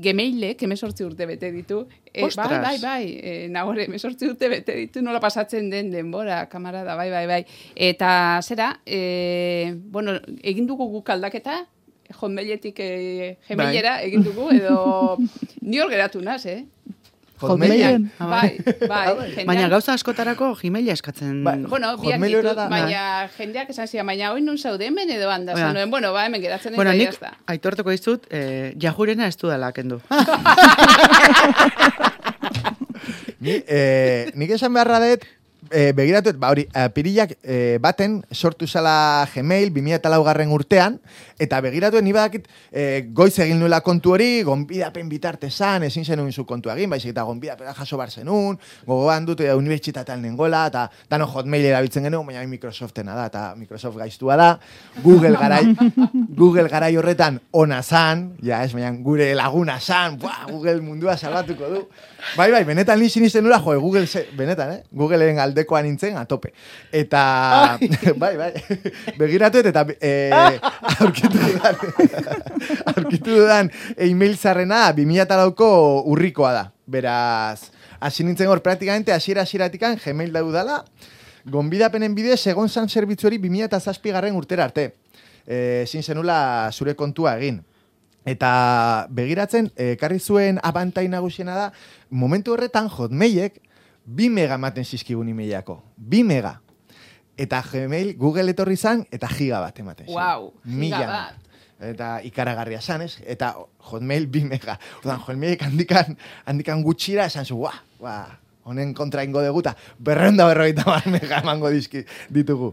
gemeilek emesortzi urte bete ditu. E, bai, Ostras. bai, bai, e, nagore, emesortzi urte bete ditu, nola pasatzen den denbora, kamarada, bai, bai, bai. Eta zera, e, bueno, egin dugu guk aldaketa, jonbeiletik e, gemeilera egin dugu, edo ni hor geratu naz, eh? Hotmailen. Bai, bai. jendeak- Baina gauza askotarako Gmaila eskatzen. Bai. Bueno, biak ditut, da- baina jendeak esan zian, baina hoi nun zaude hemen edo handa. Nuen, bueno, ba, hemen geratzen Bueno, nik jazta. aitortuko dizut, eh, jahurena ez du dela kendu. Ni, eh, nik esan beharra dut, eh, begiratu, ba hori, pirilak eh, baten sortu zala Gmail 2004 garren urtean, eta begiratu, ni badakit eh, goiz egin nuela kontu hori, gonbidapen bitarte zan, ezin zenuen zu kontu egin, baizik eta gonbidapena jaso bar zenun, gogoan dut, e, unibertsitatean nengola, eta dano Hotmail erabiltzen genuen, baina Microsoftena da, eta Microsoft gaiztua da, Google garai, Google garai horretan ona zan, ja, ez, baina gure laguna zan, buah, Google mundua salbatuko du. Bai, bai, benetan ni sinisten nula, jo, Google, benetan, eh? Googleen aldekoa nintzen, a tope. Eta, bai, bai, begiratu eta eh, aurkitu dudan, aurkitu dudan e-mail zarrena 2008ko urrikoa da. Beraz, hasi nintzen hor, praktikamente, hasiera hasieratikan Gmail daudala, gonbidapenen bidez, egon zan zerbitzu hori 2007 garren urtera arte. Eh, ezin zenula zure kontua egin. Eta begiratzen, ekarri zuen abantai nagusiena da, momentu horretan Hotmailek bi mega ematen zizkigun emailako. Bi mega. Eta Gmail, Google etorri zan, eta giga bat ematen zigun. Wow, giga Mila. bat. Eta ikaragarria zan, ez? Eta Hotmail bi mega. Ordan Hotmailek handikan, handikan gutxira esan zu, guau, guau, honen kontra ingo deguta, berreunda berrogeita mar mega emango dizki ditugu.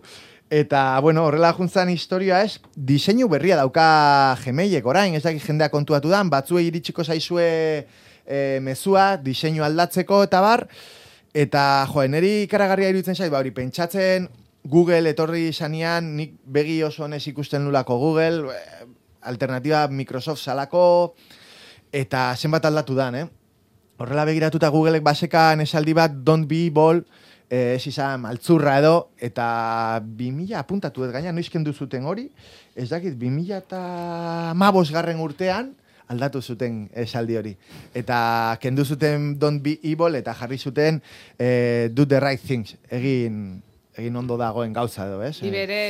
Eta, bueno, horrela juntzan historia ez, diseinu berria dauka Gmailek orain, ez dakit jendea kontuatu dan, batzuei iritsiko zaizue e, mezua, diseinu aldatzeko eta bar, eta jo, neri ikaragarria iruditzen zait, ba hori pentsatzen Google etorri zanean, nik begi oso honez ikusten nulako Google, eh, alternatiba Microsoft salako, eta zenbat aldatu dan, eh? Horrela begiratuta Googleek basekan esaldi bat don't be ball, eh, ez izan maltzurra edo, eta 2000 apuntatu ez gaina, noizken duzuten hori, ez dakit, 2000 eta mabos garren urtean, aldatu zuten esaldi hori. Eta kendu zuten don't be evil, eta jarri zuten eh, do the right things, egin, egin ondo dagoen gauza edo, ez? Ni bere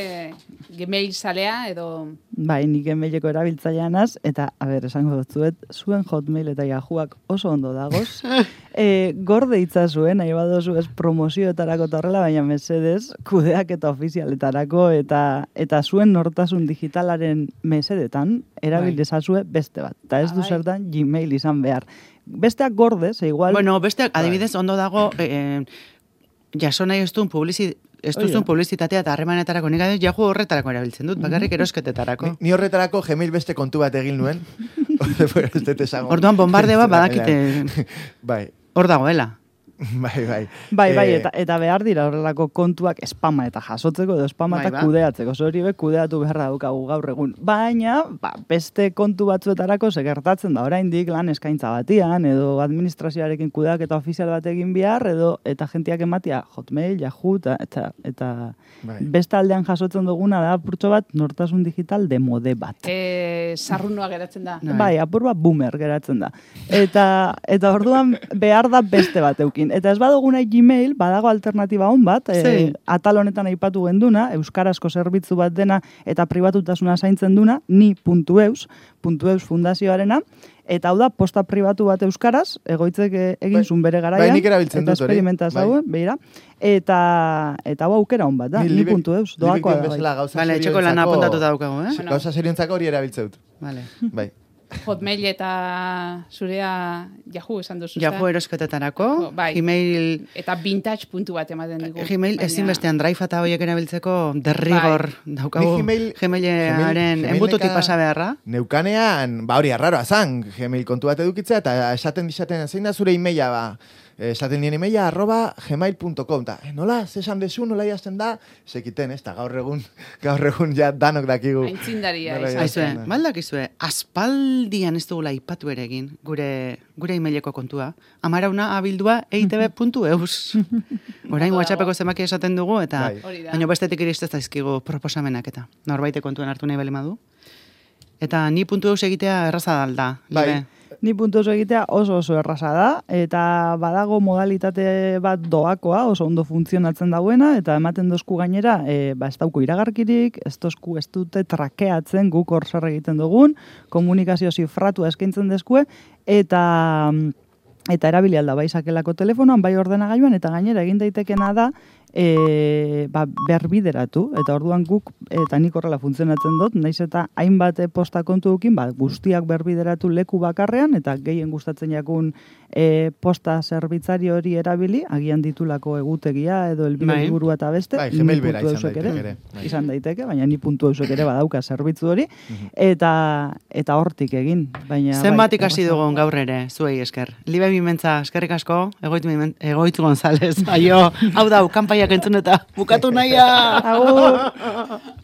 Gmail salea edo Bai, nik emaileko erabiltzailea naz, eta, a ber, esango dutzuet, zuen hotmail eta yahooak oso ondo dagoz. e, gorde itzazuen, nahi badozu ez promozioetarako eta horrela, baina mesedez, kudeak eta ofizialetarako, eta eta zuen nortasun digitalaren mesedetan, erabil Bai. dezazue beste bat. Eta ez du Bai. zertan Gmail izan behar. Besteak gorde, ze igual... Bueno, besteak, adibidez, ondo dago, eh, jaso nahi ez duen publizi, ez duzun publizitatea eta harremanetarako, nik adibidez, jahu horretarako erabiltzen dut, bakarrik erosketetarako. Ni, ni horretarako Gmail beste kontu bat egin nuen. Orduan bombardeo bat badakite Bai, hor dagoela. bai, bai. Bai, bai, Eh, eta, eta behar dira horrelako kontuak spama eta jasotzeko edo spama Bai, eta ba. kudeatzeko. Zori be kudeatu beharra daukagu gaur egun. Baina, ba, beste kontu batzuetarako segertatzen da oraindik lan eskaintza batian edo administrazioarekin kudeak eta ofizial bat egin behar edo eta jentiak ematia Hotmail, Yahoo eta eta, eta Bai. beste aldean jasotzen duguna da apurtxo bat nortasun digital demode bat. e, sarrunoa geratzen da. Bai. Bai, apur bat boomer geratzen da. Eta, eta orduan behar da beste bat eukin. Eta ez badugu nahi Gmail, badago alternatiba hon bat, e, atal honetan aipatu genduna, euskarazko zerbitzu bat dena eta pribatutasuna zaintzen duna, ni.eus, .eus fundazioarena, eta hau da, posta pribatu bat euskaraz, egoitzek eh, egin Bai. zuen bere garaian. Bai, nik erabiltzen eta dut hori. Bai. hau, beira. Eta, eta hau aukera hon bat da, Ni libe- ni.eus, libek doakoa da. Bai. bezala gauza Vale, etxeko lana serioentzako- apuntatu daukagu, eh? Gauza seriontzako hori erabiltzen dut. Vale. Bai. Hotmail eta zurea Yahoo esan duzu. Ezta? erosketetarako, Bai. Gmail, Eta vintage puntu bat ematen digu. Gmail Baina- ezinbestean drive eta horiek erabiltzeko derrigor daukagu Ni Gmail- Gmailaren enbututik Gmaileka- pasa beharra. Neukanean, ba hori arraroa zan, Gmail kontu bat edukitzea, eta esaten dizaten, zein da zure emaila, ba, esaten dien emaila, arroba gmail.com, eta eh, nola, zesan dezu, nola jazten da, sekiten, ez, gaur egun, gaur egun ja danok dakigu. Aintzindaria. Aizue, da. baldakizue, aspaldian ez dugula ipatu ere egin, gure, gure emaileko kontua. Amarauna abildua eitb.eus. Orain WhatsAppeko zenbaki esaten dugu, eta Bai. Baina bestetik iristez zaizkigu proposamenak eta norbait kontuan hartu nahi bali madu. Eta ni puntu eus egitea erraza da, Bai, Libe. Ni puntu oso egitea oso oso erraza da, eta badago modalitate bat doakoa, oso ondo funtzionatzen dauena, eta ematen dozku gainera, e, ba, ez dauko iragarkirik, ez dozku ez dute trakeatzen guk hor zer egiten dugun, komunikazio zifratu eskaintzen dezkue, eta eta erabili alda bai sakelako telefonoan, bai ordenagailuan, eta gainera egin daitekena da, e, ba, berbideratu, eta orduan guk, eta nik horrela funtzionatzen dut, naiz eta hainbat posta kontu dukin, ba, guztiak berbideratu leku bakarrean, eta gehien gustatzen jakun e, posta zerbitzari hori erabili, agian ditulako egutegia edo elbide Bai. burua eta beste, Bai, ni puntu izan daiteke ere, bai. izan daiteke, baina ni puntu eusek ere badauka zerbitzu hori, eta eta hortik egin. Baina, Zenbat bai, ikasi erraza. dugun gaur ere, zuei esker. Libe bimentza, eskerrik asko, egoit, Bimen- egoitz González. Aio, hau da, kanpaiak entzun eta bukatu naia. Agur!